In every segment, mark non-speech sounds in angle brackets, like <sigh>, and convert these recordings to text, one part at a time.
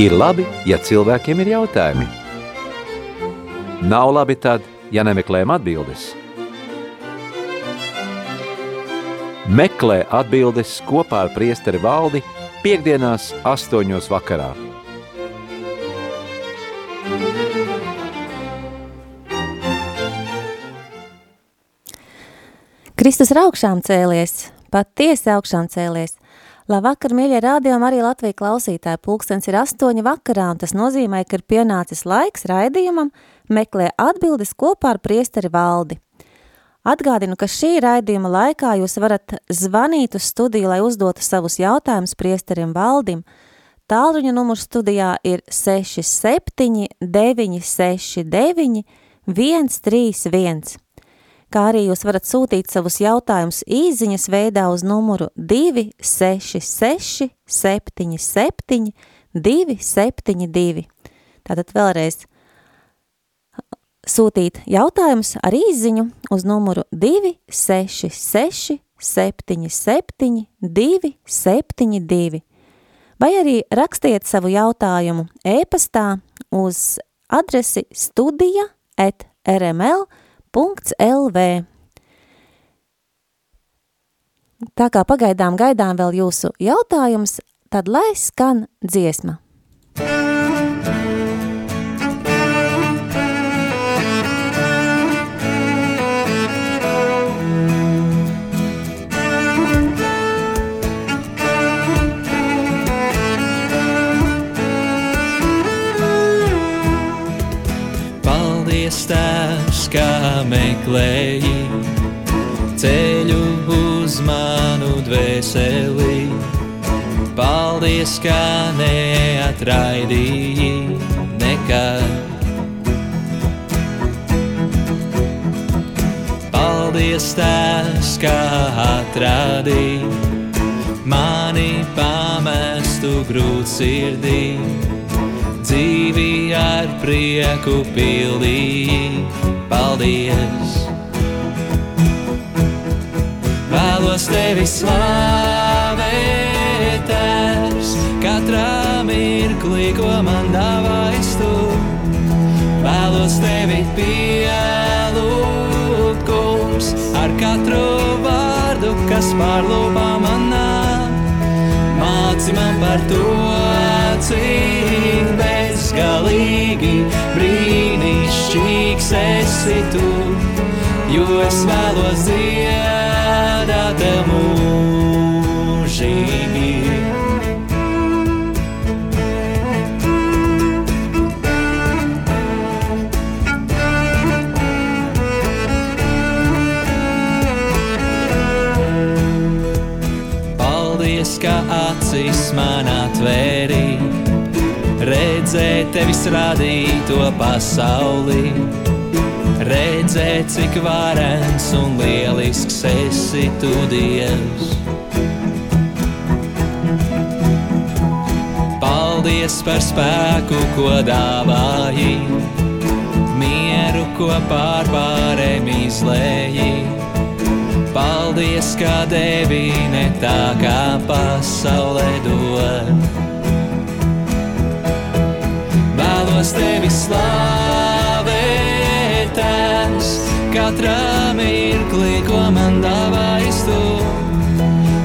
Ir labi, ja cilvēkiem ir jautājumi. Nav labi tad, ja nemeklējam atbildes. Meklē atbildes kopā ar priesteri valdi piekdienās astoņos vakarā. Kristus ir augšām cēlies, patiesi augšām cēlies. Labvakar, mīļie rādījumi, arī Latvija klausītāji. Pulkstens ir astoņi vakarā, un tas nozīmē, ka ir pienācis laiks raidījumam meklē atbildes kopā ar priesteri valdi. Atgādinu, ka šī raidījuma laikā jūs varat zvanīt uz studiju, lai uzdotu savus jautājumus priesterim valdim. Tālruņa numurs studijā ir 67 969 131 kā arī jūs varat sūtīt savus jautājumus īziņas veidā uz numuru 266 77 272. Tātad vēlreiz sūtīt jautājumus ar īziņu uz numuru 266 77 272. Vai arī rakstiet savu jautājumu e-pastā uz adresi studija at rml.com LV. Tā kā pagaidām gaidām vēl jūsu jautājums, tad lai skan dziesma. Meklēji ceļu uz manu dvēseli. Paldies, kā neatraidīji nekad. Paldies, tās, kā atrādīji mani pamestu grūtsirdī dzīvi ar prieku pildīt paldies! Vēlos tevi slavēt, tēvs, katrā mirklī, ko man dāvājas tu. Vēlos tevi pielūgt, kungs, ar katru vārdu, kas pārlūpā manā. Māci man par to, cik bezgalīgi brīnišķīgs esi tu, jo es vēlos dziedāt mūžīgi. Paldies, ka acis man atvērīja redzēt tevis radīto pasauli. Redzēt, cik varens un lielisks esi tu Dievs. Paldies par spēku, ko dāvāji, mieru, ko pārpārēm izlēji. Paldies, ka devi ne tā kā pasaulē dod vēlos tevi slavēt, tēvs, katrā mirklī, ko man dāvājas tu.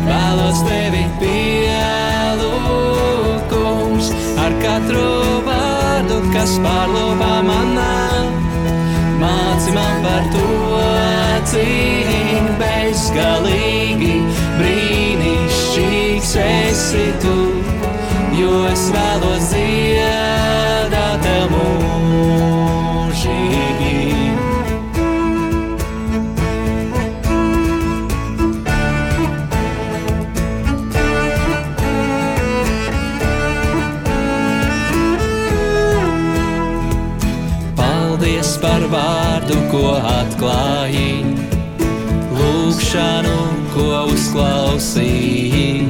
Vēlos tevi pielūkums ar katru vārdu, kas pārlūpā manā. Māci man par to, cik bezgalīgi brīnišķīgs esi tu, jo es vēlos dziedāt lūgšanu, ko uzklausīji,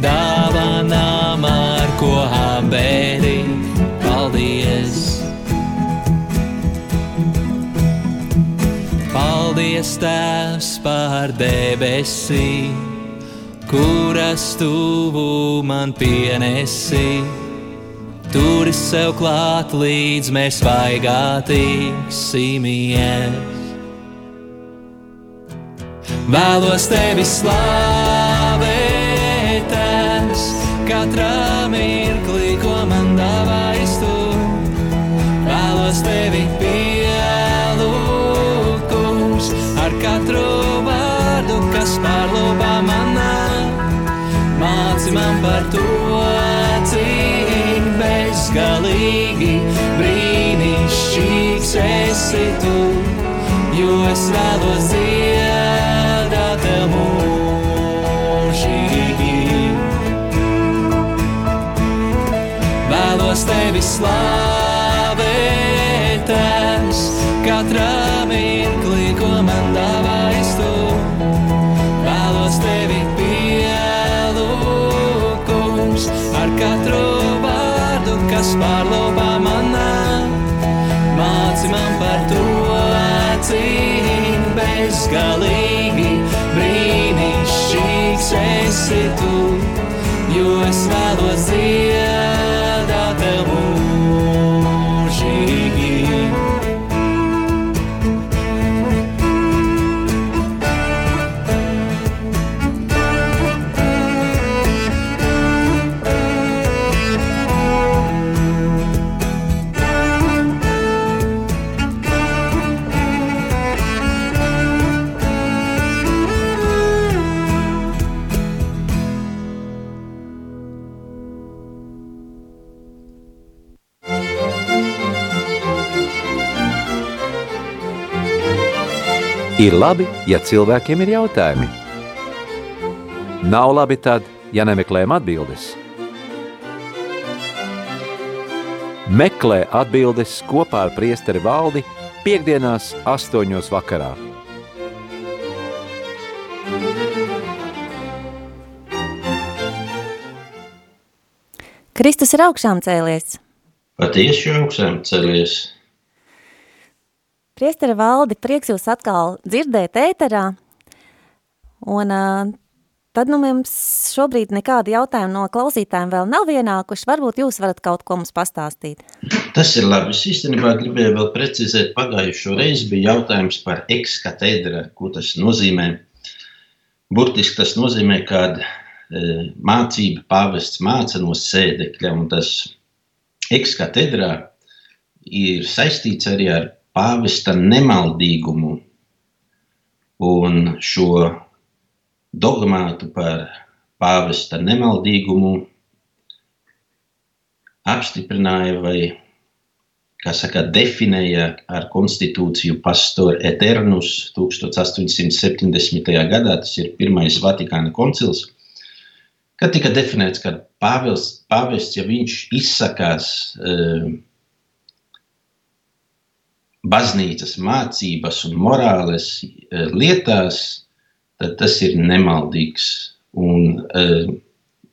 dāvanām, ar ko apbēri paldies! Paldies, Tēvs, par debesīm, kuras tuvu man pienesi. turi sev klāt, līdz mēs vaigā tiksimies. Vēlos tevi slavēt, es katrā mirklī, ko man dāvājas tu. Vēlos tevi pielūgt, kungs, ar katru vārdu, kas pārlūpā manā. Māci man par to, cik bezgalīgi brīnišķīgs esi tu, jo es vēlos dziedāt Vēlos Ir labi, ja cilvēkiem ir jautājumi. Nav labi tad, ja nemeklējam atbildes. Meklē atbildes kopā ar priesteri valdi piekdienās astoņos vakarā. Kristus ir augšām cēlies. Patiesi augšām celies. Priestera valdi, prieks jūs atkal dzirdēt ēterā. Un uh, tad nu mums šobrīd nekādi jautājumi no klausītājiem vēl nav ienākuši. Varbūt jūs varat kaut ko mums pastāstīt. Tas ir labi. Es īstenībā gribēju vēl precizēt, pagājušo reizi bija jautājums par ekskatedra, ko tas nozīmē. Burtiski tas nozīmē, kad e, mācība pāvests māca no sēdekļa, un tas ekskatedrā ir saistīts arī ar pāvesta nemaldīgumu un šo dogmātu par pāvesta nemaldīgumu apstiprināja vai, kā saka, definēja ar konstitūciju Pastor Eternus 1870. gadā, tas ir pirmais Vatikāna koncils, kad tika definēts, ka pāvests, pāvests ja viņš izsakās uh, baznīcas mācības un morāles uh, lietās, tad tas ir nemaldīgs un uh,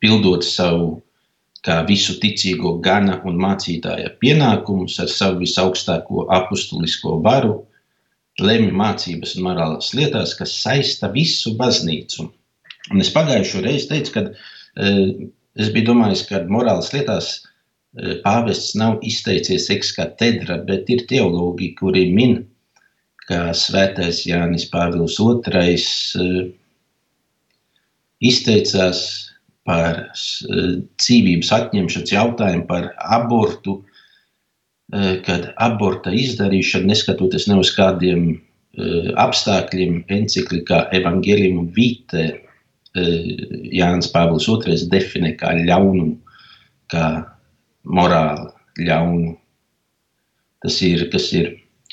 pildot savu kā visu ticīgo gana un mācītāja pienākumus ar savu visaugstāko apustulisko varu, lemj mācības un morālās lietās, kas saista visu baznīcu. Un es pagājušo reizi teicu, ka uh, es biju domājis, ka morālas lietās pāvests nav izteicies ekskatedra, bet ir teologi, kuri min, ka svētais Jānis Pāvils II uh, izteicās par dzīvības atņemšanas jautājumu, par abortu, kad aborta izdarīšana, neskatoties ne uz kādiem apstākļiem, encyklikā Evangelium Vitae, Jānis Pāvils II definē kā ļaunumu, kā morāli ļaunu. Tas ir, kas ir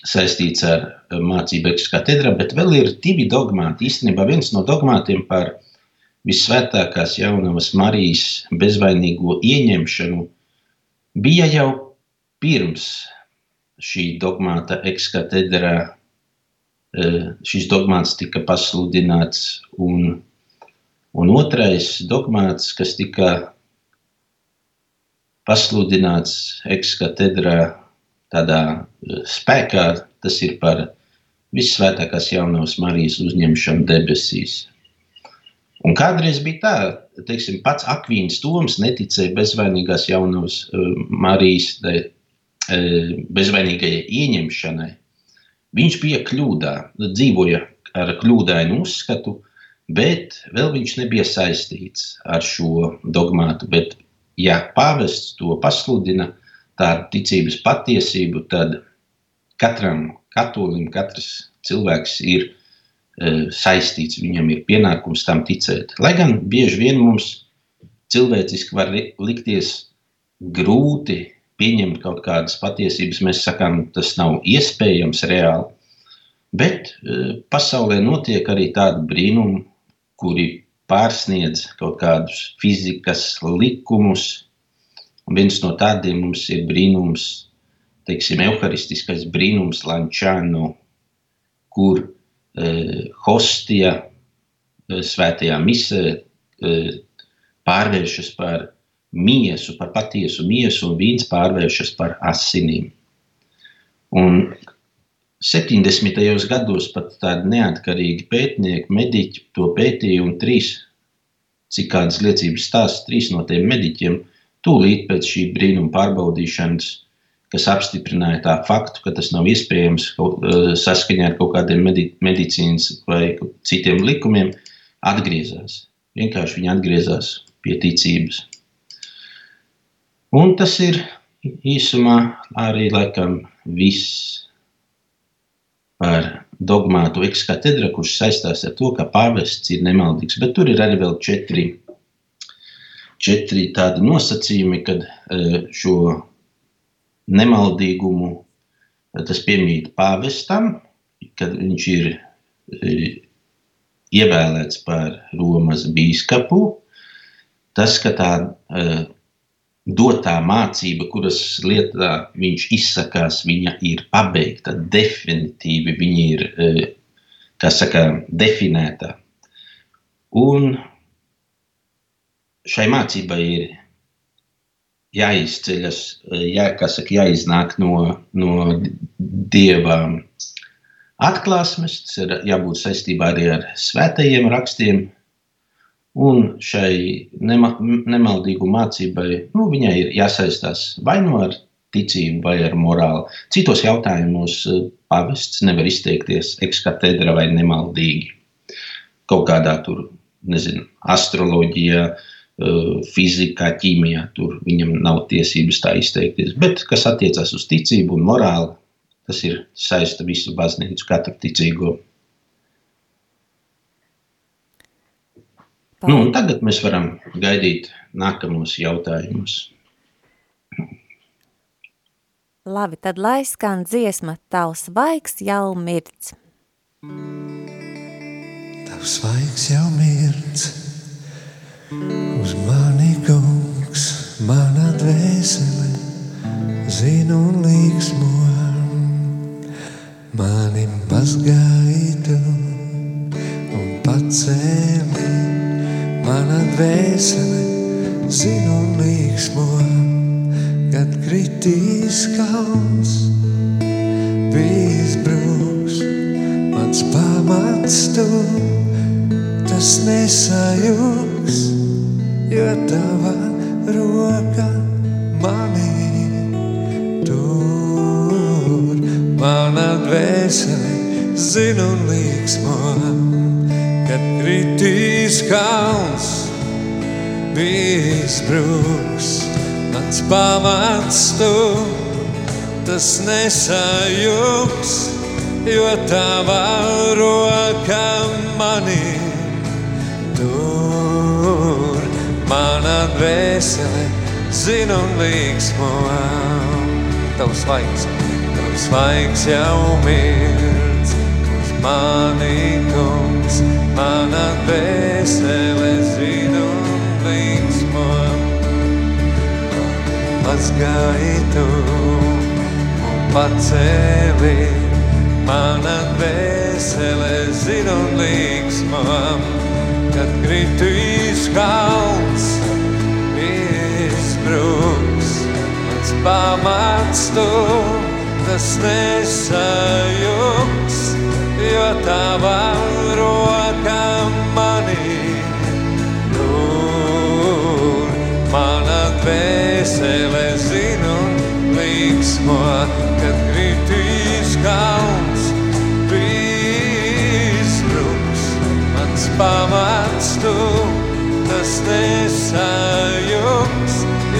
saistīts ar mācību ekskatedrā, bet vēl ir divi dogmāti. Īstenībā viens no dogmātiem par visvētākās jaunavas Marijas bezvainīgo ieņemšanu bija jau pirms šī dogmāta ekskatedrā. Šis dogmāts tika pasludināts, un, un otrais dogmāts, kas tika pasludināts ekskatedrā tādā spēkā, tas ir par visvētākās jaunavas Marijas uzņemšanu debesīs. Un kādreiz bija tā, teiksim, pats Akvīns Toms neticēja bezvainīgās jaunavas uh, Marijas uh, bezvainīgajai ieņemšanai. Viņš bija kļūdā, dzīvoja ar kļūdainu uzskatu, bet vēl viņš nebija saistīts ar šo dogmātu. Bet, ja pāvests to pasludina, tādu ticības patiesību, tad katram katolim, katrs cilvēks ir E, saistīts, viņam ir pienākums tam ticēt. Lai gan bieži vien mums cilvēciski var likties grūti pieņemt kaut kādas patiesības, mēs sakām, tas nav iespējams reāli. Bet e, pasaulē notiek arī tādi brīnumi, kuri pārsniedz kaut kādus fizikas likumus. Un viens no tādiem mums ir brīnums, teiksim, evaharistiskais brīnums Lančānu, kur Eh, hostija eh, svētajā misē eh, pārvēršas par miesu, par patiesu miesu, un vīns pārvēršas par asinīm. Un 70. gados pat tādi neatkarīgi pētnieki, mediķi to pētīja, un trīs, cik kādas liecības stāsta, trīs no tiem mediķiem tūlīt pēc šī brīnuma pārbaudīšanas kas apstiprināja tā faktu, ka tas nav iespējams eh, saskaņā ar kaut kādiem medi medicīnas vai citiem likumiem, atgriezās. Vienkārši viņi atgriezās pie ticības. Un tas ir īsumā arī laikam viss par dogmātu ekskatedra, kurš saistās ar to, ka pāvests ir nemaldīgs. Bet tur ir arī vēl četri, četri tādi nosacījumi, kad eh, šo nemaldīgumu tas piemīt pāvestam, kad viņš ir e, ievēlēts par Romas bīskapu. Tas, ka tā dotā mācība, kuras lietā viņš izsakās, viņa ir pabeigta, definitīvi viņa ir, kā saka, definēta. Un šai mācībai ir jāizceļas, jā, saka, jāiznāk no, no dieva atklāsmes, tas ir jābūt saistībā arī ar svētajiem rakstiem. Un šai nema, nemaldīgu mācībai nu, viņai ir jāsaistās vai nu ar ticību, vai ar morāli. Citos jautājumos eh, pavests nevar izteikties ekskatedra vai nemaldīgi. Kaut kādā tur, nezinu, astroloģijā, Eh, fizikā, ķīmijā. Tur viņam nav tiesības tā izteikties. Bet, kas attiecas uz ticību un morāli, tas ir saista visu baznīcu, katru ticīgo. Nu, tagad mēs varam gaidīt nākamos jautājumus. Labi, tad lai skan dziesma, tavs vaigs jau mirts. Tavs vaigs jau mirts Uz mani kungs, mana dvēsele, zinu un līksmo, mani mazgājitu un pacēli, mana dvēsele, zinu un līksmo, kad kritīs kalns, bijis brūks, mans pamats tu, tas nesajūgs jo tava roka mani tur. Mana dvēsele zina un līksmo, kad kritīs kalns, bijis brūks, mans pamats tu, tas nesajūgs, jo tava roka mani tur. Mana dvēsele zina un līksmo. Tavs svaigs, tavs svaigs jau mirds, uz mani kungs, mana dvēsele zina un līksmo. Mazgāji tu un pacēli, mana dvēsele zina un līksmo kad kritīs kalns, izbruks, mans pamats tu, tas nesajūgs, jo tavām rokām manī tur mana dvēsele zinu un līksmo, kad kritīs kalns pīzruks. Mans pamats tu, tas nesajums,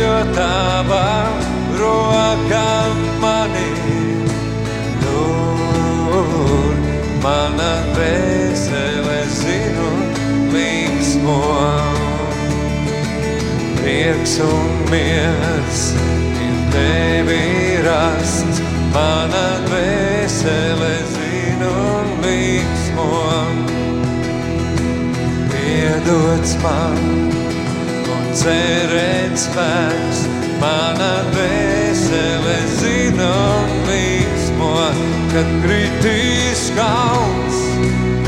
jo tavām rokām Mana dvēsele zinu līksmo. Prieks un miers ir tevi rasts, mana dvēsele zinu līksmo. Piedots man un cerēt spēks, mana dvēsele zinu līksmo, kad kritīs kauns,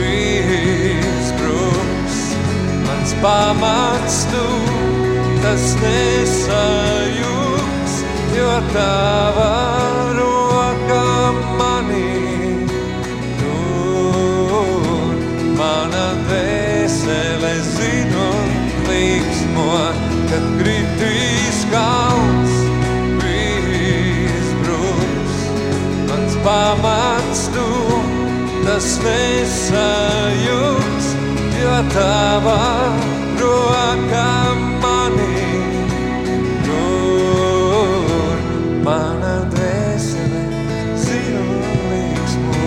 izbruks, mans pamats tu, tas nesajūgs, jo tava tas nesajūgs, jo tava roka manī tur. Mana dvēsele un līksmo.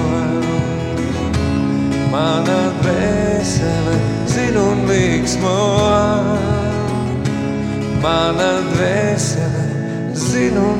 Mana dvēsele un līksmo. Mana dvēsele zinu un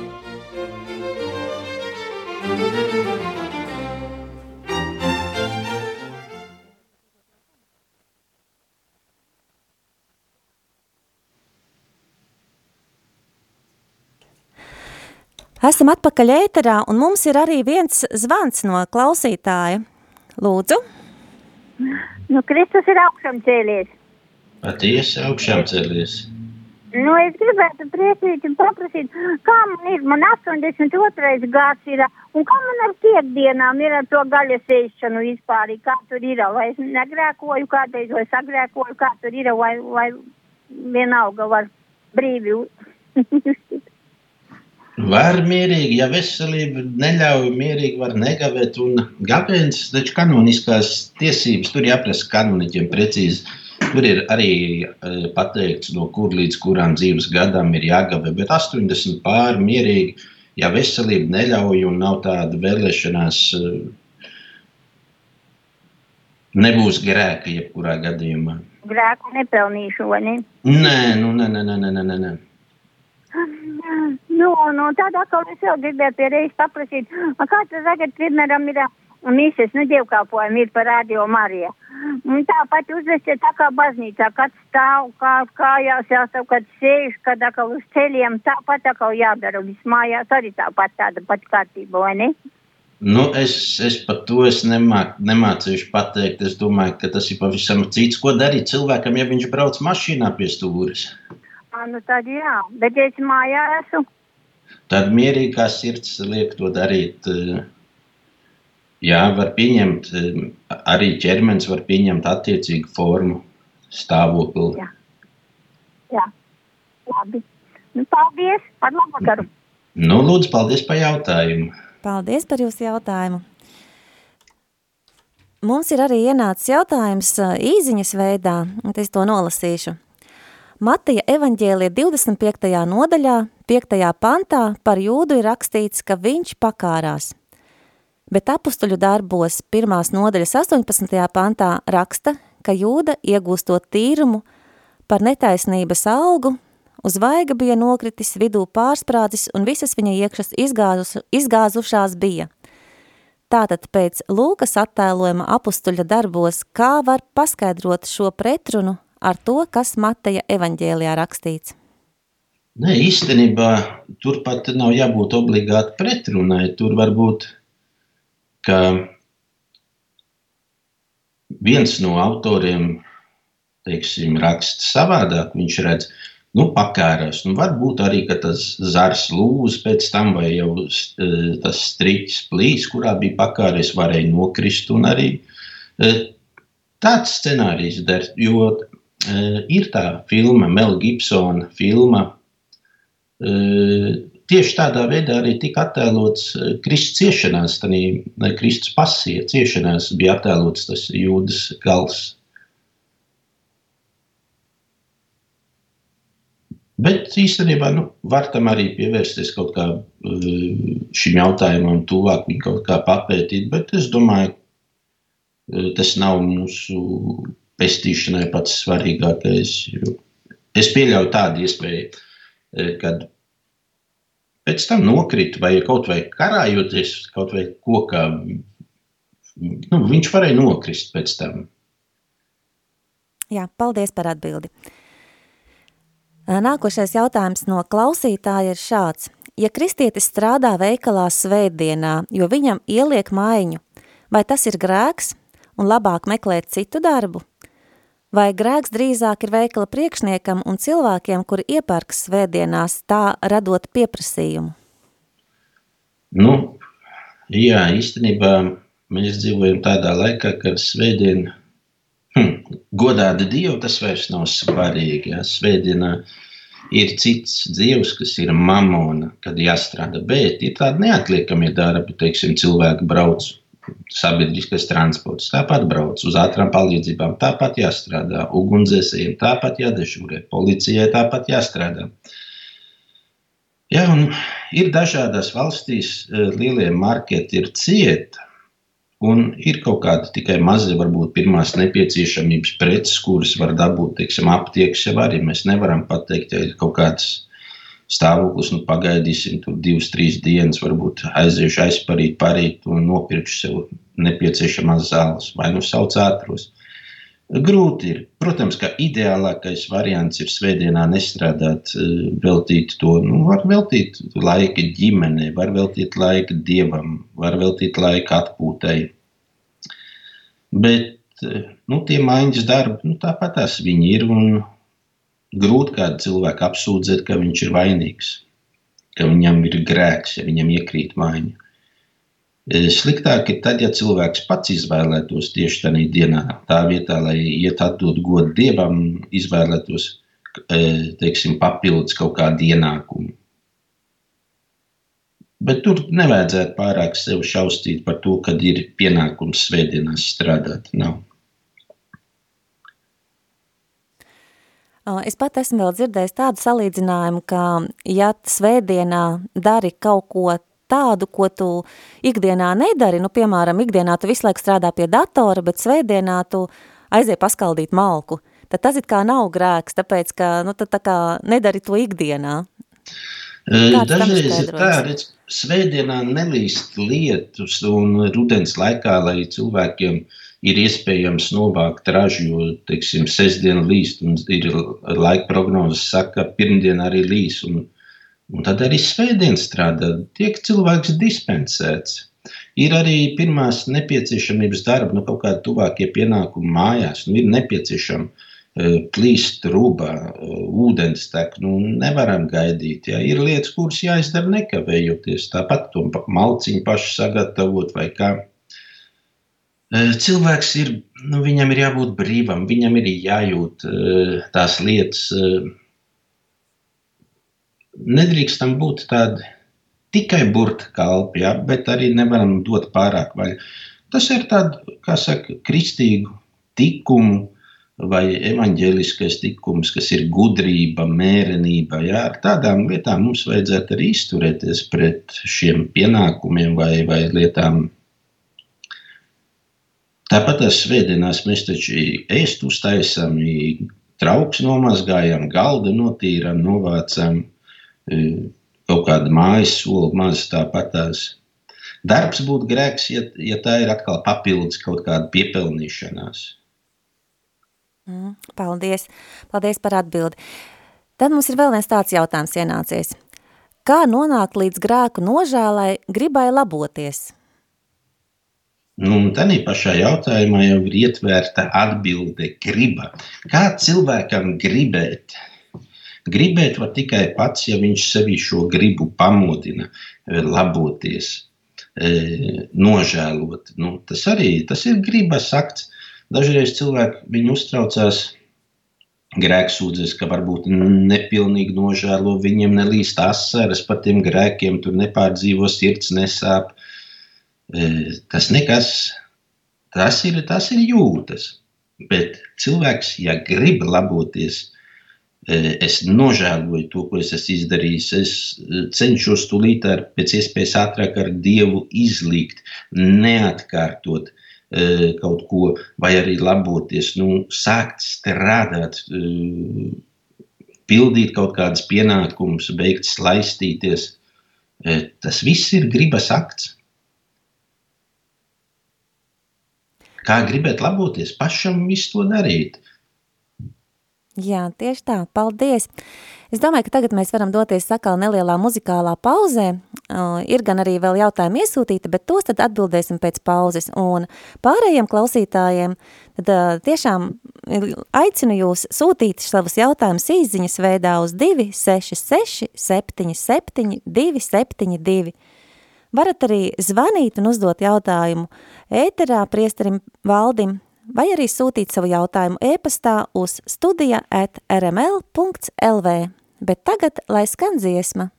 Esam atpakaļ ēterā, un mums ir arī viens zvans no klausītāja. Lūdzu, Nu, Kristus ir augšām cēlies. Patiesi augšām cēlies. Nu, es gribētu priecīt un paprasīt, kā man ir, man 82. gads ir, un kā man ar piekdienām ir ar to gaļas ēšanu vispār, kā tur ir, vai es negrēkoju kādreiz, vai sagrēkoju, kā tur ir, vai, vai vienalga var brīvi. <laughs> Var mierīgi, ja veselība neļauj, mierīgi var negavēt. Un gabēns, taču kanoniskās tiesības, tur jāprasa kanoniķiem precīzi. Tur ir arī e, pateikts, no kur līdz kurām dzīves gadam ir jāgabē, bet 80 pāri mierīgi, ja veselība neļauj un nav tāda vēlēšanās, e, nebūs grēka jebkurā gadījumā. Grēku nepelnīšu, vai ne? Nē, nu, nē, nē, nē, nē, nē. Nu, nu, tad atkal es vēl gribēju pie reizes paprasīt, a kā tas tagad, piemēram, ir mises, nu, dievkalpojumi ir par radio Marija. Un tāpat uzvesti tā kā baznīcā, kad stāv, kā kājās jāstāv, kad sēž, kad atkal uz ceļiem, tāpat atkal jādara viss mājās, arī tāpat tāda pat kārtība, vai ne? Nu, es, es par to es nemāk, nemācīšu pateikt. Es domāju, ka tas ir pavisam cits. Ko darīt cilvēkam, ja viņš brauc mašīnā pie stūres? Ā, nu tad jā, bet ja es mājā esmu, Tad mierīgi kā sirds liek to darīt. eh, Jā, var pieņemt, eh, arī ķermenis var pieņemt attiecīgu formu, stāvokli. Jā. jā, labi. Nu, paldies, par labvakaru. <laughs> Nu, lūdzu, paldies par jautājumu. paldies par jūsu jautājumu. Mums ir arī ienācis jautājums ā, īziņas veidā, un es to nolasīšu. Matija evaņģēlija 25. nodaļā, 5. pantā par jūdu ir rakstīts, ka viņš pakārās. Bet apustuļu darbos pirmās nodaļas 18. pantā raksta, ka jūda iegūstot tīrumu par netaisnības algu, uz vaiga bija nokritis vidū pārsprādzis un visas viņa iekšas izgāzus, izgāzušās bija. Tātad pēc Lūkas attēlojuma apustuļa darbos, kā var paskaidrot šo pretrunu ar to, kas Mateja evaņģēlijā rakstīts? Nē, īstenībā tur pat nav jābūt obligāti pretrunai. Tur var būt, ka viens no autoriem, teiksim, raksta savādāk, viņš redz, nu, pakārās. Nu, varbūt arī tas zars lūz pēc tam, vai jau tas striķis plīs, kurā bija pakāries, varēja nokrist. Un arī tāds scenārijs der, jo ir tā filma, Mel Gibsona filma. Tieši tādā veidā arī tika attēlots Kristus ciešanās, tā Kristus pasija ciešanās bija attēlots tas jūdas gals Bet īstenībā nu, var tam arī pievērsties kaut kā eh, šim jautājumam, tuvāk viņu kaut kā papētīt. Bet es domāju, eh, tas nav mūsu pestīšanai pats svarīgākais. Es pieļauju tādu iespēju, eh, kad pēc tam nokrita vai kaut vai karājoties kaut vai kokā. Nu, viņš varēja nokrist pēc tam. Jā, paldies par atbildi. Nākošais jautājums no klausītāja ir šāds. Ja kristietis strādā veikalā svētdienā, jo viņam ieliek maiņu, vai tas ir grēks un labāk meklēt citu darbu? Vai grēks drīzāk ir veikala priekšniekam un cilvēkiem, kuri iepērks svētdienās, tā radot pieprasījumu? Nu, jā, īstenībā mēs dzīvojam tādā laikā, kad svētdiena hm, godāti Dievu, tas vairs nav svarīgi. Ja? Svētdienā ir cits Dievs, kas ir mamona, kad jāstrādā, bet ir tādi neatliekamie darbi, teiksim, cilvēki brauc sabiedriskais transports, tāpat brauc uz ātrām palīdzībām, tāpat jāstrādā, ugunsdzēsējiem tāpat jādežūrē, policijai tāpat jāstrādā. Ja, ir dažādās valstīs eh, lielie marketi ir cieti, Un ir kaut kādi tikai mazi, varbūt pirmās nepieciešamības preces, kuras var dabūt, teiksim, aptiekas jau arī. Mēs nevaram pateikt, ja ir kaut kāds stāvoklis, nu pagaidīsim tur divas, trīs dienas, varbūt aiziešu aizparīt, parīt un nopirkšu sev nepieciešamās zāles vai nu sauc ātros. Grūti ir. Protams, ka ideālākais variants ir svētdienā nestrādāt, eh, veltīt to. Nu, var veltīt laika ģimenei, var veltīt laika dievam, var veltīt laika atpūtai. Bet eh, nu, tie maiņas darbi, nu, tāpat tās viņi ir. Grūti kādu cilvēku apsūdzēt, ka viņš ir vainīgs, ka viņam ir grēks, ja viņam iekrīt maiņa. E, sliktāk ir tad, ja cilvēks pats izvēlētos tieši tajā dienā, tā vietā, lai iet atdot godu dievam, izvēlētos e, teiksim, papildus kaut kādu ienākumu. Bet tur nevajadzētu pārāk sevi šausmīt par to, ka ir pienākums svētdienās strādāt. Nav. Es pat esmu vēl dzirdējis tādu salīdzinājumu, ka, ja svētdienā dari kaut ko tādu, ko tu ikdienā nedari, nu, piemēram, ikdienā tu visu laiku strādā pie datora, bet svētdienā tu aizēji paskaldīt malku, tad tas it kā nav grēks, tāpēc, ka, nu, tad tā kā nedari to ikdienā. Dažreiz ir tā, redz, svētdienā nelīst lietus un rudens laikā, lai cilvēkiem ir iespējams novākt ražu, jo, teiksim, sestdiena līst un ir laika prognozes saka, ka pirmdien arī līs un Un tad arī svētdien strādā, tiek cilvēks dispensēts. Ir arī pirmās nepieciešamības darba, nu, kaut kāda tuvākie pienākumi mājās. Nu, ir nepieciešama plīst rūbā, uh, ūdens tek, nu, nevaram gaidīt. Ja. Ir lietas, kuras jāizdara nekavējoties, tāpat to malciņu pašu sagatavot vai kā. Cilvēks ir, nu, viņam ir jābūt brīvam, viņam ir jājūt tās lietas nedrīkstam būt tādi tikai burta kalpi, ja, bet arī nevaram dot pārāk vaļu. Tas ir tāds, kā saka, kristīgu tikumu vai evaņģēliskais tikums, kas ir gudrība, mērenība. Jā, ar tādām lietām mums vajadzētu arī izturēties pret šiem pienākumiem vai, vai lietām. Tāpat ar svētdienās mēs taču ēst uztaisam, trauks nomazgājam, galdu notīram, novācam, kaut kāda mājas soli, maz tāpatās. Darbs būtu grēks, ja, ja tā ir atkal papildus kaut kāda piepelnīšanās. Mm, paldies. Paldies par atbildi. Tad mums ir vēl viens tāds jautājums ienācies. Kā nonākt līdz grēku nožēlai, gribai laboties? Nu, tādā pašā jautājumā jau ir ietvērta atbilde, griba. Kā cilvēkam gribēt? Gribēt var tikai pats, ja viņš sevi šo gribu pamodina, laboties, e, nožēlot. Nu, tas arī tas ir gribas akts. Dažreiz cilvēki uztraucās grēksūdzes, ka varbūt nepilnīgi nožēlo, viņiem nelīst asaras par tiem grēkiem, tur nepārdzīvo sirds, nesāp. E, tas nekas, tas ir, tas ir jūtas. Bet cilvēks, ja grib laboties, e, es nožēloju to, ko es esmu izdarījis. Es e, cenšos tūlīt ar pēc iespējas ātrāk ar Dievu izlikt, neatkārtot kaut ko, vai arī laboties, nu, sākt strādāt, pildīt kaut kādus pienākumus, beigt slaistīties. Tas viss ir gribas akts. Kā gribēt laboties, pašam visu to darīt. Jā, tieši tā. Paldies! Es domāju, ka tagad mēs varam doties sakal nelielā muzikālā pauzē. Ir gan arī vēl jautājumi iesūtīti, bet tos tad atbildēsim pēc pauzes. Un pārējiem klausītājiem tad tiešām aicinu jūs sūtīt savus jautājumus īziņas veidā uz 266 77 272. Varat arī zvanīt un uzdot jautājumu ēterā priesterim Valdim vai arī sūtīt savu jautājumu e-pastā uz studija at rml.lv. Bet tagad, lai skan dziesma.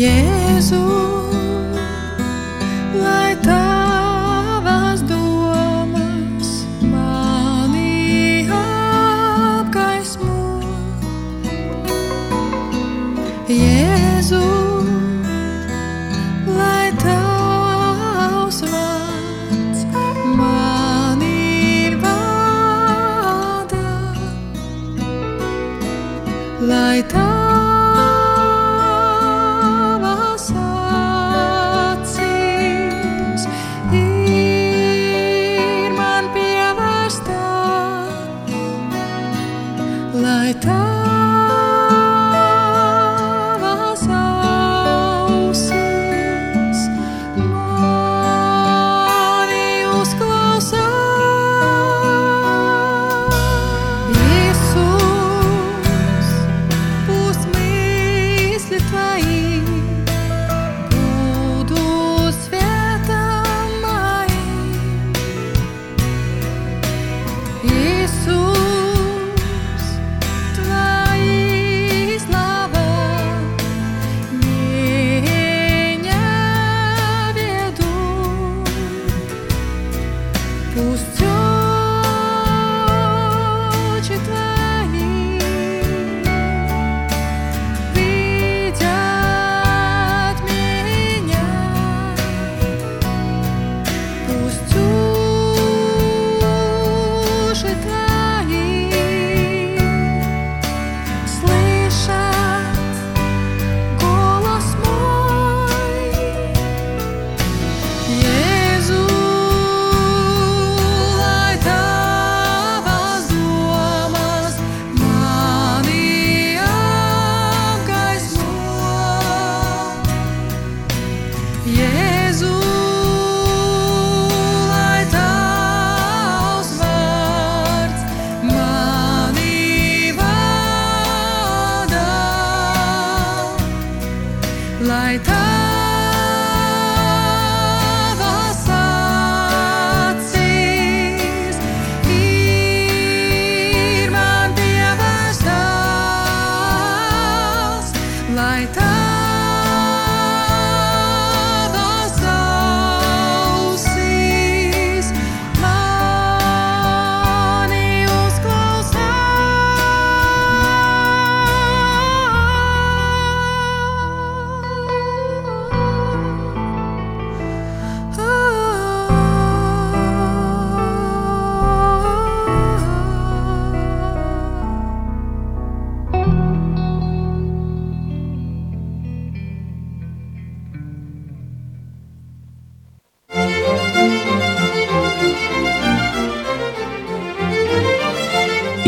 Jēzu,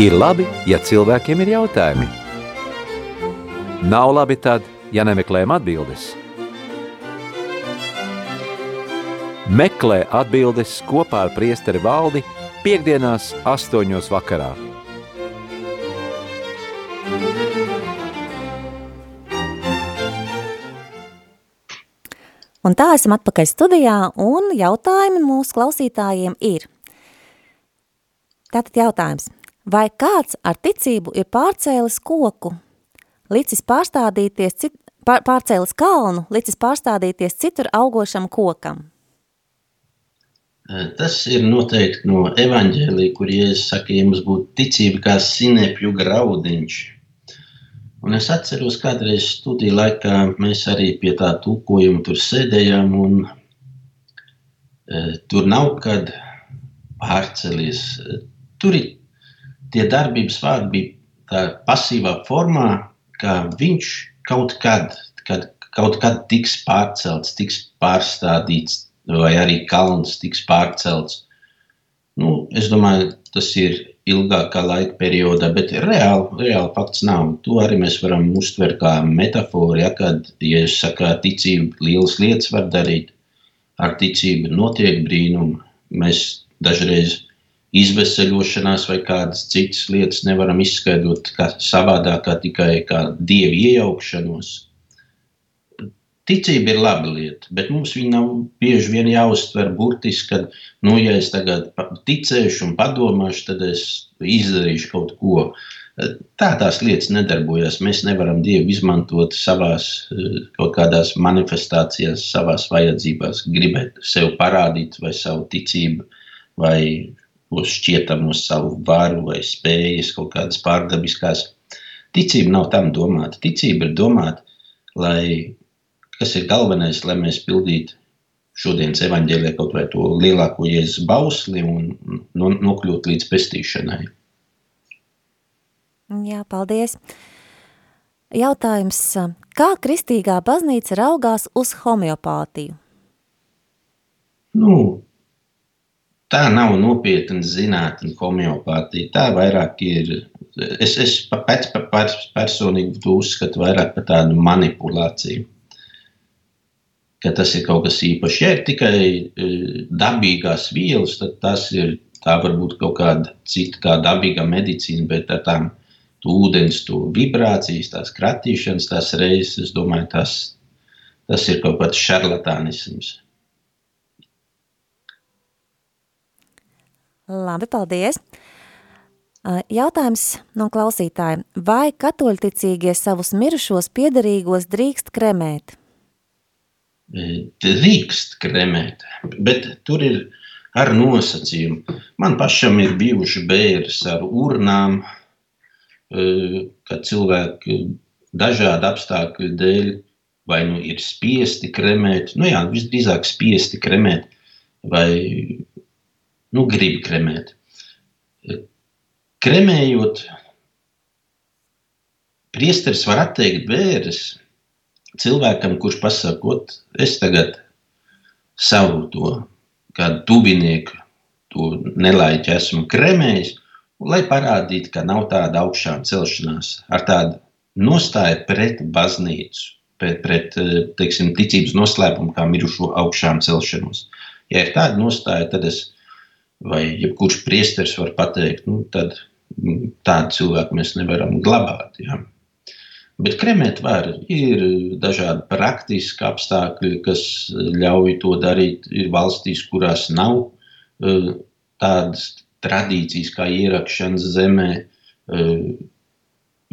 Ir labi, ja cilvēkiem ir jautājumi. Nav labi tad, ja nemeklējam atbildes. Meklē atbildes kopā ar priesteri valdi piekdienās astoņos vakarā. Un tā esam atpakaļ studijā, un jautājumi mūsu klausītājiem ir. Tātad jautājums. Vai kāds ar ticību ir pārcēlis koku, licis pārstādīties, cit, pār, pārcēlis kalnu, licis pārstādīties citur augošam kokam? Tas ir noteikti no evaņģēlī, kur Jēzus saka, ja mums būtu ticība kā sinepju graudiņš. Un es atceros, kādreiz studiju laikā mēs arī pie tā tūkojuma tur sēdējām, un e, tur nav kad pārcelies. Tur ir tie darbības vārdi bija tā pasīvā formā, ka viņš kaut kad, kad kaut kad tiks pārcelts, tiks pārstādīts, vai arī kalns tiks pārcelts. Nu, es domāju, tas ir ilgākā laika periodā, bet reāli, reāli fakts nav. To arī mēs varam uztvert kā metaforu, ja, kad, ja es saku, ticība lielas lietas var darīt, ar ticību notiek brīnumi. Mēs dažreiz izveseļošanās vai kādas citas lietas nevaram izskaidrot kā savādāk, kā tikai kā dievu iejaukšanos. Ticība ir laba lieta, bet mums viņa nav bieži vien jāuztver burtiski, ka, nu, ja es tagad ticēšu un padomāšu, tad es izdarīšu kaut ko. Tā tās lietas nedarbojas. Mēs nevaram Dievu izmantot savās kaut kādās manifestācijās, savās vajadzībās, gribēt sev parādīt vai savu ticību, vai šķietamos savu varu vai spējas, kaut kādas pārdabiskās. Ticība nav tam domāta. Ticība ir domāta, lai kas ir galvenais, lai mēs pildītu šodienas evaņģēlē kaut vai to lielāko jēzus bausli un no, nokļūt līdz pestīšanai. Jā, paldies. Jautājums, kā kristīgā baznīca raugās uz homeopātiju? Nu, tā nav nopietna zinātne homeopātija. Tā vairāk ir, es, es pēc personīgi to uzskatu vairāk par tādu manipulāciju ka tas ir kaut kas īpašs. Ja ir tikai e, dabīgās vielas, tad tas ir tā varbūt kaut kāda cita, kā dabīga medicīna, bet ar tām ūdens, to vibrācijas, tās kratīšanas, tās reizes, es domāju, tas, tas ir kaut kāds šarlatānisms. Labi, paldies! Jautājums no klausītāja. Vai katoļticīgie savus mirušos piederīgos drīkst kremēt? drīkst kremēt, bet tur ir ar nosacījumu. Man pašam ir bijuši bērns ar urnām, kad cilvēki dažādu apstākļu dēļ vai nu ir spiesti kremēt, nu jā, visdrīzāk spiesti kremēt vai nu, grib kremēt. Kremējot, priesteris var atteikt bērres cilvēkam, kurš pasakot, es tagad savu to kādu tuvinieku, to nelaiķi esmu kremējis, lai parādītu, ka nav tāda augšām celšanās ar tādu nostāju pret baznīcu, pret, pret teiksim, ticības noslēpumu, kā mirušo augšām celšanos. Ja ir tāda nostāja, tad es, vai jebkurš priesteris var pateikt, nu, tad tādu cilvēku mēs nevaram glabāt. Ja. Bet kremēt var. Ir dažādi praktiski apstākļi, kas ļauj to darīt. Ir valstīs, kurās nav uh, tādas tradīcijas kā ierakšanas zemē, uh,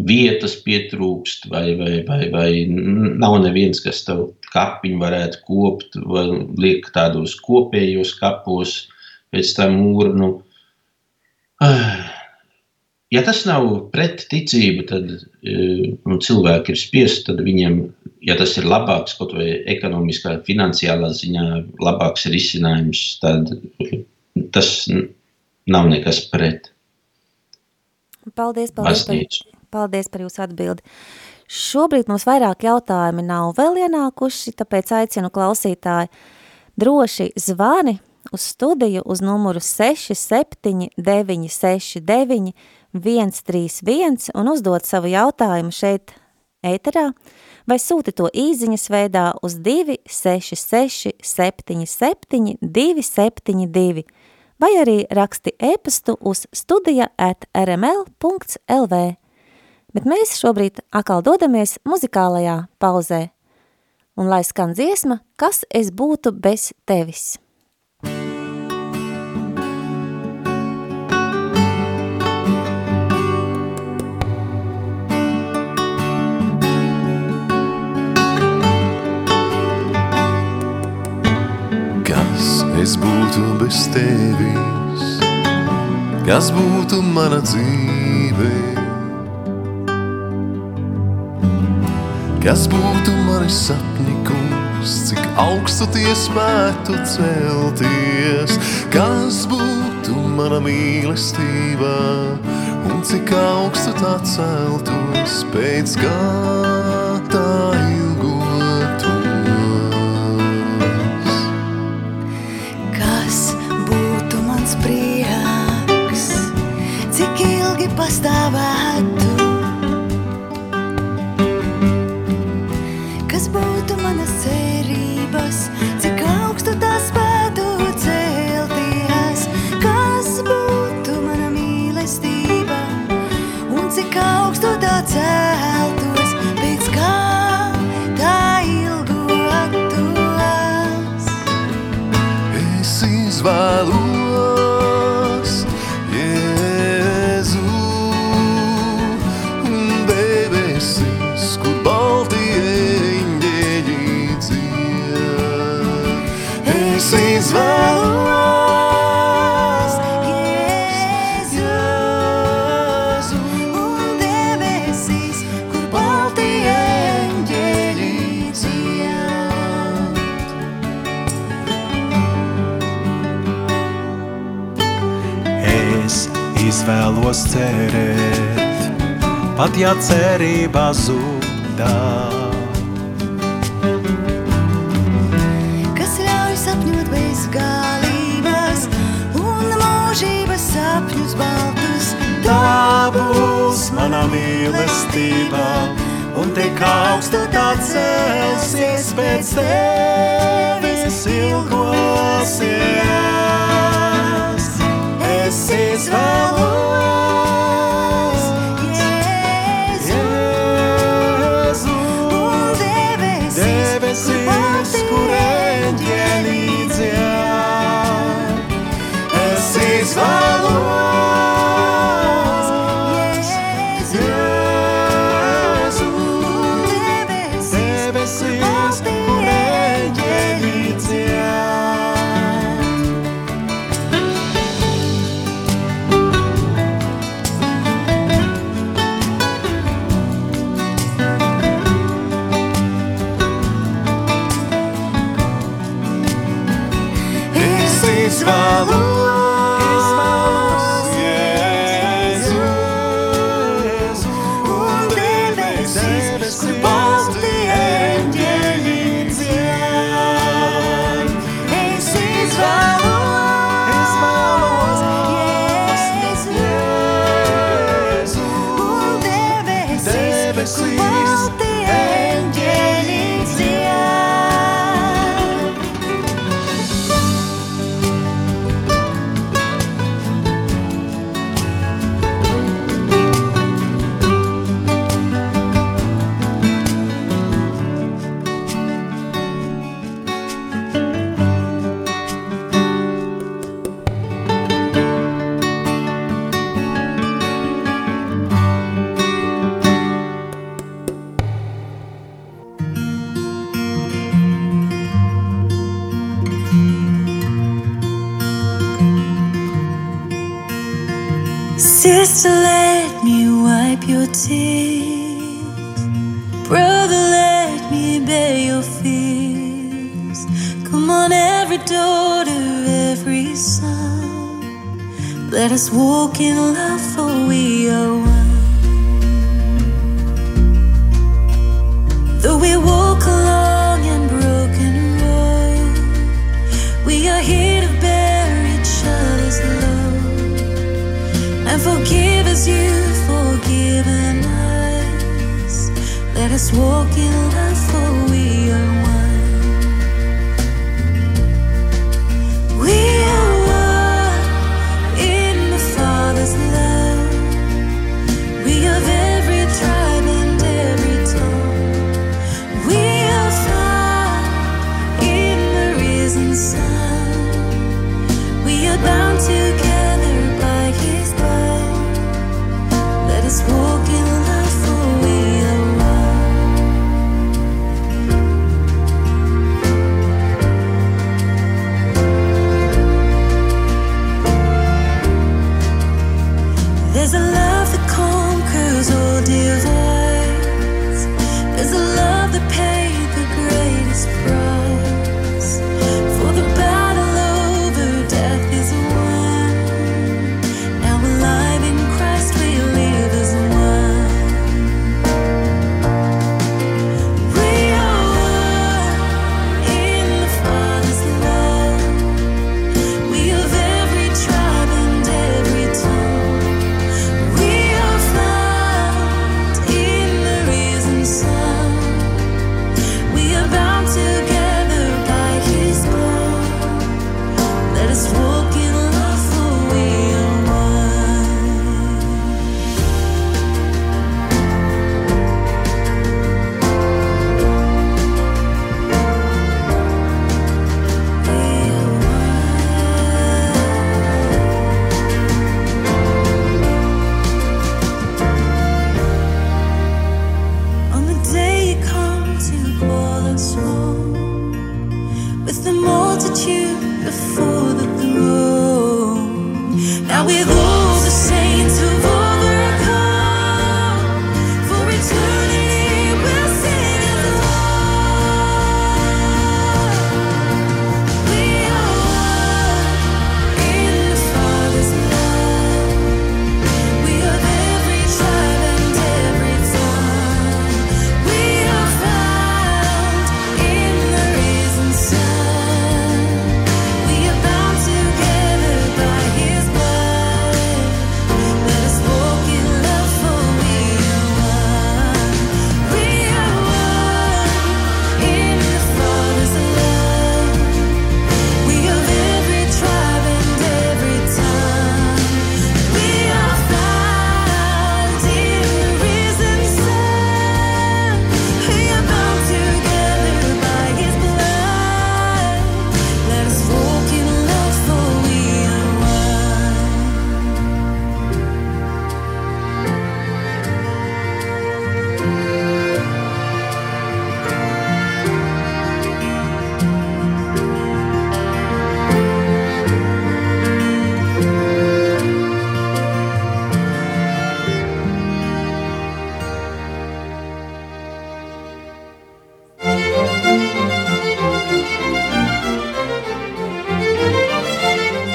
vietas pietrūkst, vai, vai, vai, vai nav neviens, kas tev kapiņu varētu kopt, vai liek tādos kopējos kapos, pēc tam urnu. Uh, Ja tas nav pret ticību, tad e, nu, cilvēki ir spiesti, tad viņiem, ja tas ir labāks, kaut vai ekonomiskā, finansiālā ziņā, labāks risinājums, tad tas nav nekas pret. Paldies, paldies, par, paldies par jūsu atbildi. Šobrīd mums vairāk jautājumi nav vēl ienākuši, tāpēc aicinu klausītāji droši zvani uz studiju uz numuru 67969 131 un uzdot savu jautājumu šeit ēterā, vai sūti to īziņas veidā uz 266 77 272, vai arī raksti e-pastu uz studija at rml.lv. Bet mēs šobrīd atkal dodamies muzikālajā pauzē. Un lai skan dziesma, kas es būtu bez tevis. Es būtu bez tevis, kas būtu mana dzīve. Kas būtu mani sapņi, kungs, cik augstu tie spētu celties, kas būtu mana mīlestība, un cik augstu tā celtos pēc gada pastāvētu? Kas būtu manas cerības, cik augstu tā spētu celties? Kas būtu mana mīlestība, un cik augstu tā celtos pēc kā tā ilgotos? Es izvēlos Es izvēlos cerēt, pat ja cerība zudā. Kas ļauj sapņot bez galības un mūžības sapņus baltus. Tā būs mana mīlestība, un tik augstu tā celsies pēc tevis ilgosies. Es izvēlos Let us walk in love,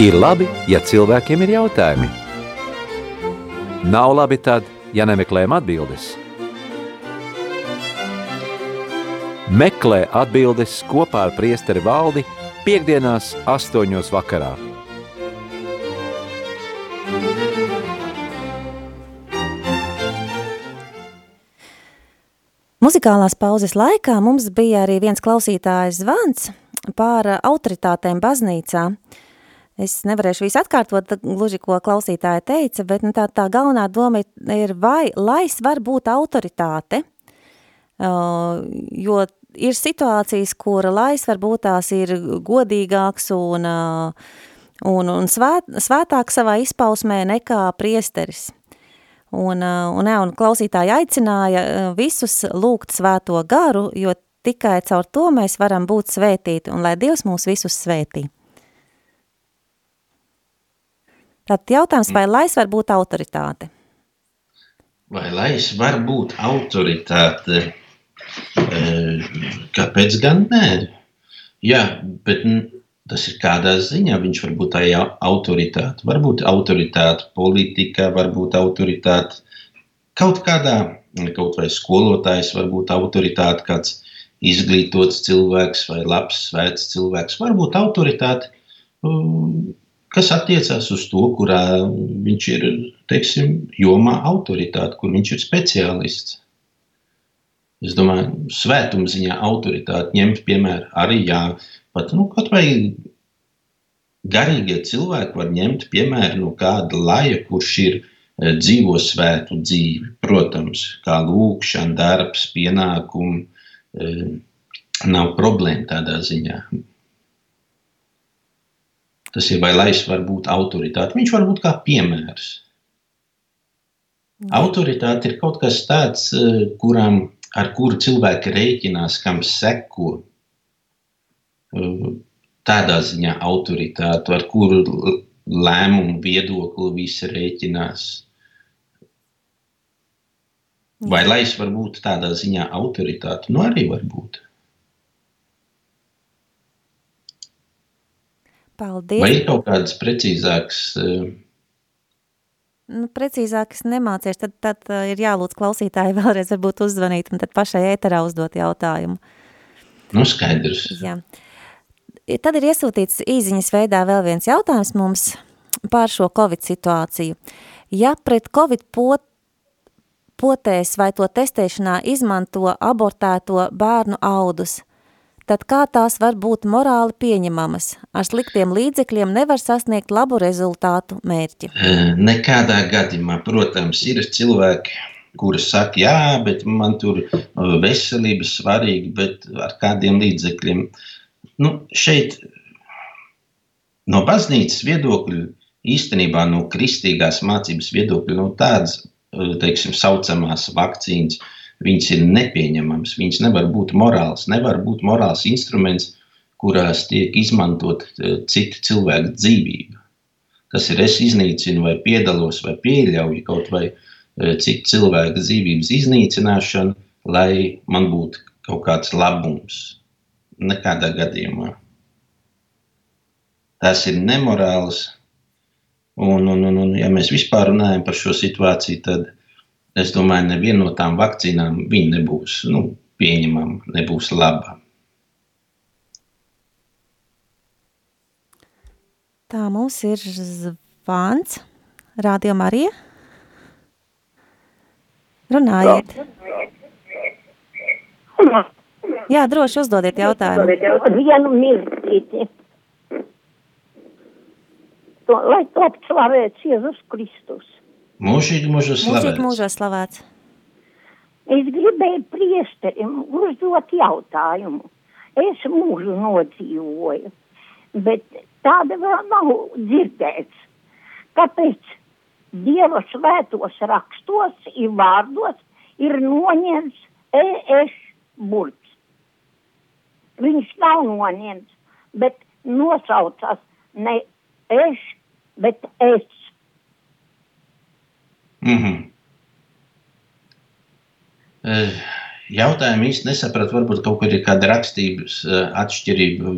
Ir labi, ja cilvēkiem ir jautājumi. Nav labi tad, ja nemeklējam atbildes. Meklē atbildes kopā ar priesteri valdi piekdienās astoņos vakarā. Muzikālās pauzes laikā mums bija arī viens klausītājs zvans par autoritātēm baznīcā. Es nevarēšu visu atkārtot, gluži ko klausītāja teica, bet nu, tā, tā galvenā doma ir, vai lais var būt autoritāte, uh, jo ir situācijas, kura lais varbūt tās ir godīgāks un, uh, un, un svēt, svētāks savā izpausmē nekā priesteris. Un, uh, un, un klausītāji aicināja visus lūgt svēto garu, jo tikai caur to mēs varam būt svētīti, un lai Dievs mūs visus svētī. Tad jautājums, vai lais var būt autoritāte? Vai lais var būt autoritāte? Eh, Kāpēc gan nē? Jā, bet tas ir kādā ziņā. Viņš var būt tā autoritāte. Varbūt autoritāte politikā, varbūt autoritāte kaut kādā, kaut vai skolotājs, varbūt autoritāte kāds izglītots cilvēks vai labs, svēts cilvēks. Varbūt autoritāte, um, kas attiecās uz to, kurā viņš ir, teiksim, jomā autoritāte, kur viņš ir speciālists. Es domāju, svētuma ziņā autoritāti ņemt, piemēram, arī jā, pat nu, kaut vai garīgie cilvēki var ņemt piemēru no kāda laja, kurš ir eh, dzīvo svētu dzīvi. Protams, kā lūkšana, darbs, pienākumi, eh, nav problēma tādā ziņā. Tas ir vai lais var būt autoritāte. Viņš var būt kā piemērs. Autoritāte ir kaut kas tāds, eh, kuram, ar kuru cilvēki rēķinās, kam seko. Eh, Tādā ziņā autoritāte, ar kuru lēmumu viedokli visi rēķinās. Vai lais var būt tādā ziņā autoritāte? Nu, arī var būt. Paldies! Vai ir kaut kādas precīzākas eh, Nu, precīzāk es nemācīšu, tad, tad uh, ir jālūdz klausītāji <laughs> vēlreiz varbūt uzzvanīt un tad pašai ēterā uzdot jautājumu. nu, skaidrs? Jā. Tad ir iesūtīts īziņas veidā vēl viens jautājums mums pār šo Covid situāciju. Ja pret Covid pot, potēs vai to testēšanā izmanto abortēto bērnu audus, tad kā tās var būt morāli pieņemamas? Ar sliktiem līdzekļiem nevar sasniegt labu rezultātu mērķi. Nekādā gadījumā, protams, ir cilvēki, kuri saka, jā, bet man tur eh, veselība svarīga, bet ar kādiem līdzekļiem. Nu, šeit no baznīcas viedokļa, īstenībā no kristīgās mācības viedokļa, no tādas, eh, teiksim, saucamās vakcīnas, viņas ir nepieņemamas. Viņas nevar būt morāls, nevar būt morāls instruments, kurās tiek izmantot eh, citu cilvēku dzīvību. Tas ir es iznīcinu, vai piedalos, vai pieļauju kaut vai eh, citu cilvēku dzīvības iznīcināšanu, lai man būtu kaut kāds labums. Nekādā gadījumā. Tas ir nemorāls. Un, un, un, un, ja mēs vispār runājam par šo situāciju, tad es domāju, ka neviena no tām vakcīnām viņa nebūs nu, pieņemama, nebūs laba. Tā mums ir zvans, Radio Marija. Runājiet. Jā, droši uzdodiet jautājumu. Vienu mirklīti. To, lai top slavēts Jēzus Kristus. Mūžīgi mūžā Mūžīgi slavēts. mūžā slavēts. Es gribēju priesterim uzdot jautājumu. Es mūžu nodzīvoju, bet tāda vēl nav dzirdēts. Kāpēc Dieva svētos rakstos, ir vārdos, ir noņemts ES burts? Viņš nav noņemts, bet nosaucās ne es, bet es. -hmm. Jautājumu īsti nesapratu. Varbūt kaut kur ir kāda rakstības atšķirība,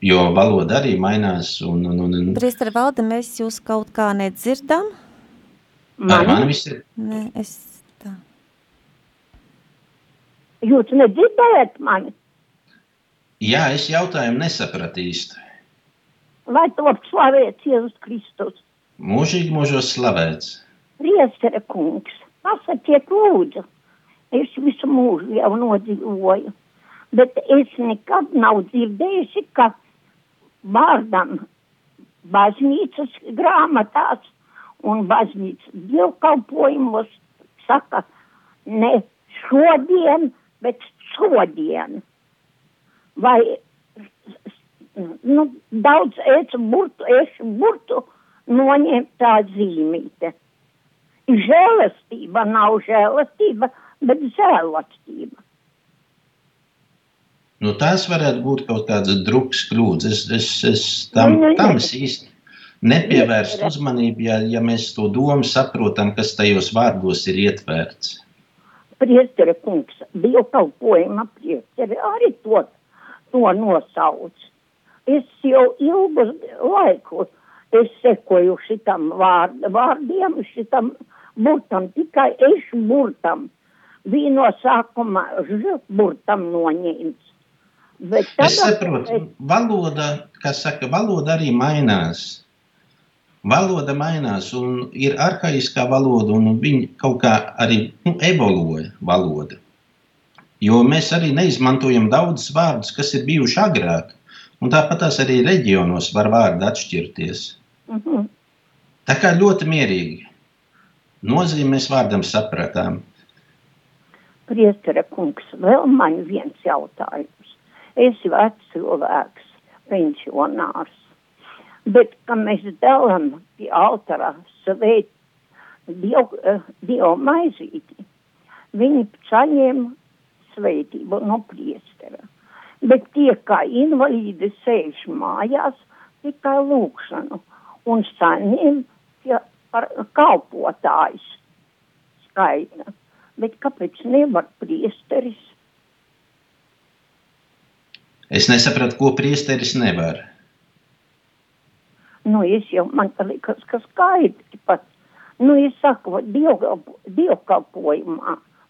jo valoda arī mainās. Un, un, un, un, Priestara valde, mēs jūs kaut kā nedzirdam? Ar mani viss ir Ne, es tā. Jūs nedzirdējat mani? Jā, es jautājumu nesapratu īsti. Lai top slavēts Jēzus Kristus. Mūžīgi mūžos slavēts. Priestere kungs, pasakiet lūdzu, es visu mūžu jau nodzīvoju, bet es nekad nav dzirdējusi, ka vārdam baznīcas grāmatās un baznīcas dievkalpojumos saka ne šodien, bet šodien. Vai nu, daudz es burtu, es burtu noņemt tā zīmīte. Žēlastība nav žēlastība, bet žēlastība. Nu, tās varētu būt kaut kādas drukas kļūdas. Es, es, es tam, Nu, nu, tam es īsti nepievērstu uzmanību, ja, ja mēs to domu saprotam, kas tajos vārdos ir ietverts. Priestere kungs, dievkalpojuma priestere arī to, to nosauc. Es jau ilgu laiku es sekoju šitam vārd, vārdiem, šitam burtam, tikai es burtam. Bija no sākuma ž burtam noņemts. Bet Es tagad saprotu, valoda, kā saka, valoda arī mainās. Valoda mainās, un ir arhaiskā valoda, un viņa kaut kā arī nu, evolūja valoda. Jo mēs arī neizmantojam daudzus vārdus, kas ir bijuši agrāk. Un tāpat arī reģionos var vārdi atšķirties. Mhm. Tā kā ļoti mierīgi. Nozīmē mēs vārdam sapratām. Priestera kungs, vēl man viens jautājums. Es vecs cilvēks, pensionārs, bet, kad mēs dalām pie altara svēt dievu, eh, dievu maizīti, viņi saņem svētību no priestera. Bet tie, kā invalīdi sēž mājās, tikai lūkšanu un saņem tie par kalpotājs skaita. Bet kāpēc nevar priesteris? Es nesapratu, ko priesteris nevar. Nu, es jau man liekas, ka skaidri pat. Nu, es saku, dievkalpo-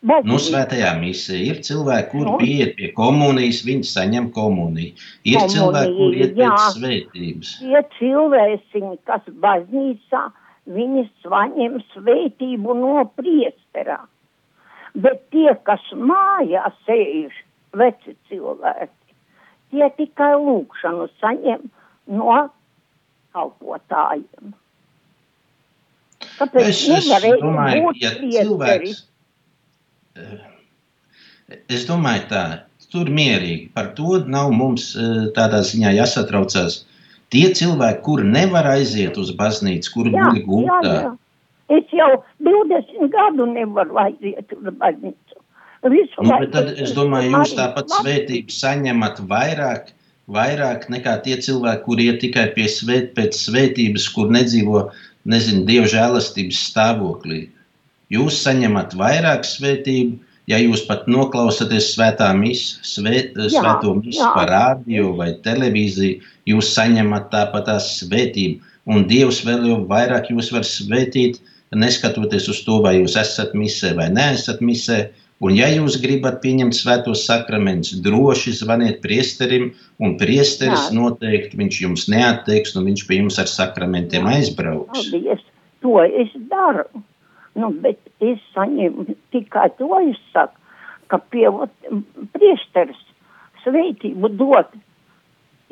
dievkalpojumā. Nu, svētajā misē ir cilvēki, kuri Nu. pieiet pie komunijas, viņi saņem komuniju. Ir Komunija, cilvēki, kuri iet pēc jā. svētības. Tie cilvēciņi, kas baznīcā, viņi saņem svētību no priesterā. Bet tie, kas mājā sēž, veci cilvēki, tie tikai lūkšanu saņem no kalpotājiem. Kāpēc Es, es domāju, ja cilvēks. Es domāju, tā tur mierīgi. Par to nav mums eh, tādā ziņā jāsatraucās. Tie cilvēki, kuri nevar aiziet uz baznīcu, kuri Jā, guļ gultā. Es jau 20 gadu nevaru aiziet uz baznīcu. Visu Nu, tad es domāju, jūs tāpat svētību saņemat vairāk, vairāk nekā tie cilvēki, kuri iet tikai pie svēt, pēc svētības, kur nedzīvo, nezinu, dievu žēlastības stāvoklī. Jūs saņemat vairāk svētību, ja jūs pat noklausāties svētā misa, svēt, Jā, svēto misu jā. par rādio vai televīziju, jūs saņemat tāpat tās svētību. Un Dievs vēl jau vairāk jūs var svētīt, neskatoties uz to, vai jūs esat misē vai neesat misē. Un, ja jūs gribat pieņemt svētos sakramentus, droši zvaniet priesterim, un priesteris Jā. noteikti viņš jums neatteiks, un viņš pie jums ar sakramentiem aizbrauks. Paldies, to es daru. Nu, bet es saņemu tikai to, es saku, ka pie priesteris svētību dod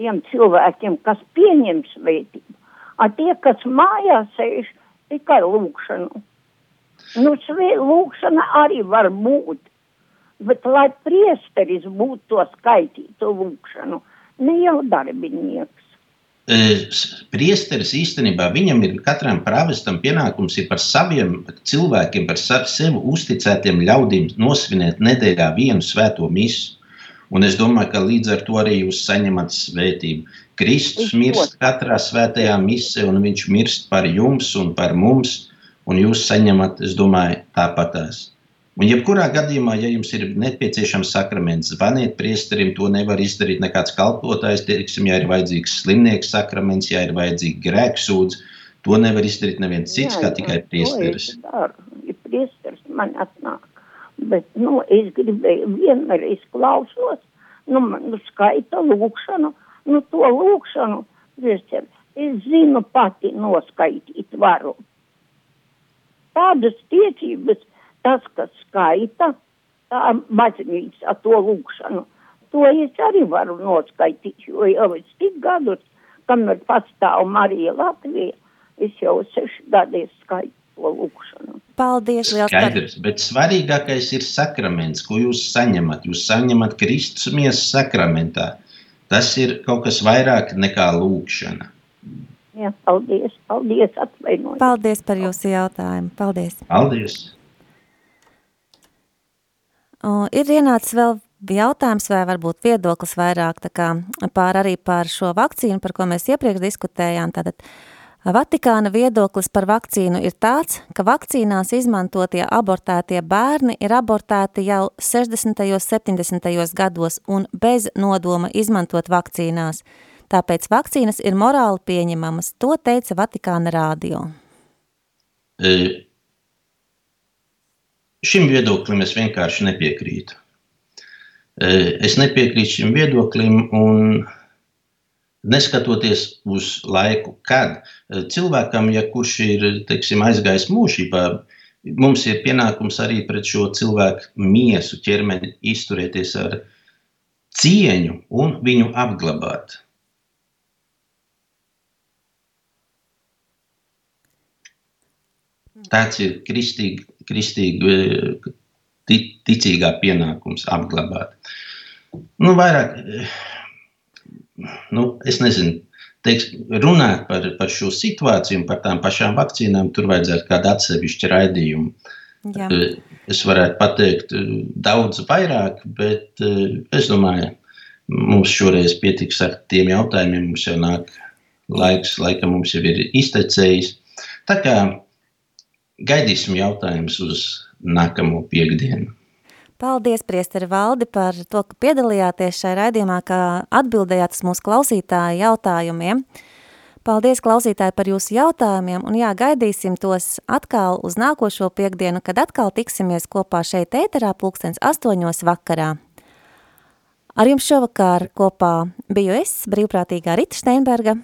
tiem cilvēkiem, kas pieņem svētību. A tie, kas mājās sēž, tikai lūkšanu. Nu, svē, lūkšana arī var būt, bet lai priesteris būtu to skaitītu lūkšanu, ne jau darbinieks. S- Priesteris īstenībā viņam ir katram pravestam pienākums ir par saviem cilvēkiem, par sev uzticētiem ļaudīm nosvinēt nedēļā vienu svēto misu. Un es domāju, ka līdz ar to arī jūs saņemat svētību. Kristus mirst katrā svētajā misē, un viņš mirst par jums un par mums, un jūs saņemat, es domāju, tāpatās. Un, jebkurā gadījumā, ja jums ir nepieciešams sakraments, zvaniet priesterim. To nevar izdarīt nekāds kalpotājs. Teiksim, ja ir vajadzīgs slimnieks sakraments, ja ir vajadzīga grēksūdz, to nevar izdarīt neviens cits, kā tikai priesteris. Ja priesteris man atnāk. Bet, nu, es gribēju vienreiz klausos, nu, nu, skaita lūkšanu, nu, to lūkšanu, priesteris, es zinu pati noskaitīt varu. Tādas tiecības, tas, kas skaita, tā baznīca to lūkšanu, to es arī varu noskaitīt, jo jau es tik gadus, kamēr pastāv Marija Latvija, es jau seši gadi skaitu to lūkšanu. Paldies, Skaidrs, bet svarīgākais ir sakraments, ko jūs saņemat. Jūs saņemat Kristus miesas sakramentā. Tas ir kaut kas vairāk nekā lūkšana. Jā, paldies, paldies, atvainojiet. Paldies par jūsu jautājumu. Paldies. Paldies! O, ir ienācis vēl jautājums vai varbūt viedoklis vairāk tā kā pār arī par šo vakcīnu, par ko mēs iepriekš diskutējām. Tātad Vatikāna viedoklis par vakcīnu ir tāds, ka vakcīnās izmantotie abortētie bērni ir abortēti jau 60. un 70. gados un bez nodoma izmantot vakcīnās. Tāpēc vakcīnas ir morāli pieņemamas, to teica Vatikāna rādio. E, Šim viedoklim es vienkārši nepiekrītu. E, Es nepiekrītu šim viedoklim, un neskatoties uz laiku, kad e, cilvēkam, ja kurš ir teiksim, aizgājis mūžībā, mums ir pienākums arī pret šo cilvēku miesu ķermeni izturēties ar cieņu un viņu apglabāt. Tāds ir kristīgi, kristīgi ticīgā pienākums apglabāt. Nu, vairāk, nu, es nezinu, teiks, runāt par, par šo situāciju par tām pašām vakcīnām, tur vajadzētu kādu atsevišķu raidījumu. Jā. Es varētu pateikt daudz vairāk, bet es domāju, mums šoreiz pietiks ar tiem jautājumiem. Mums jau nāk laiks, laikam mums jau ir iztecējis. Tā kā gaidīsim jautājumus uz nākamo piekdienu. Paldies, Priesteri Valdi, par to, ka piedalījāties šajā raidījumā, ka atbildējāt uz mūsu klausītāju jautājumiem. Paldies, klausītāji, par jūsu jautājumiem, un jā, gaidīsim tos atkal uz nākošo piekdienu, kad atkal tiksimies kopā šeit ēterā pulkstens astoņos vakarā. Ar jums šovakar kopā biju es, brīvprātīgā Rita Steinberga.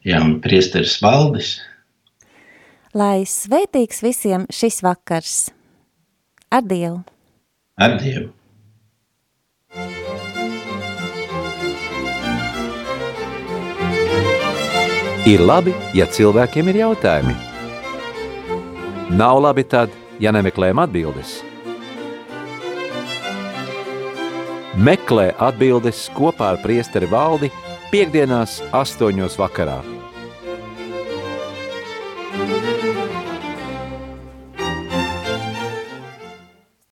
Jā, un priesteris Valdis. Lai svētīgs visiem šis vakars. Ar Dievu! Ar Dievu! Ir labi, ja cilvēkiem ir jautājumi. Nav labi tad, ja nemeklējam atbildes. Meklē atbildes kopā ar priesteri valdi piekdienās astoņos vakarā.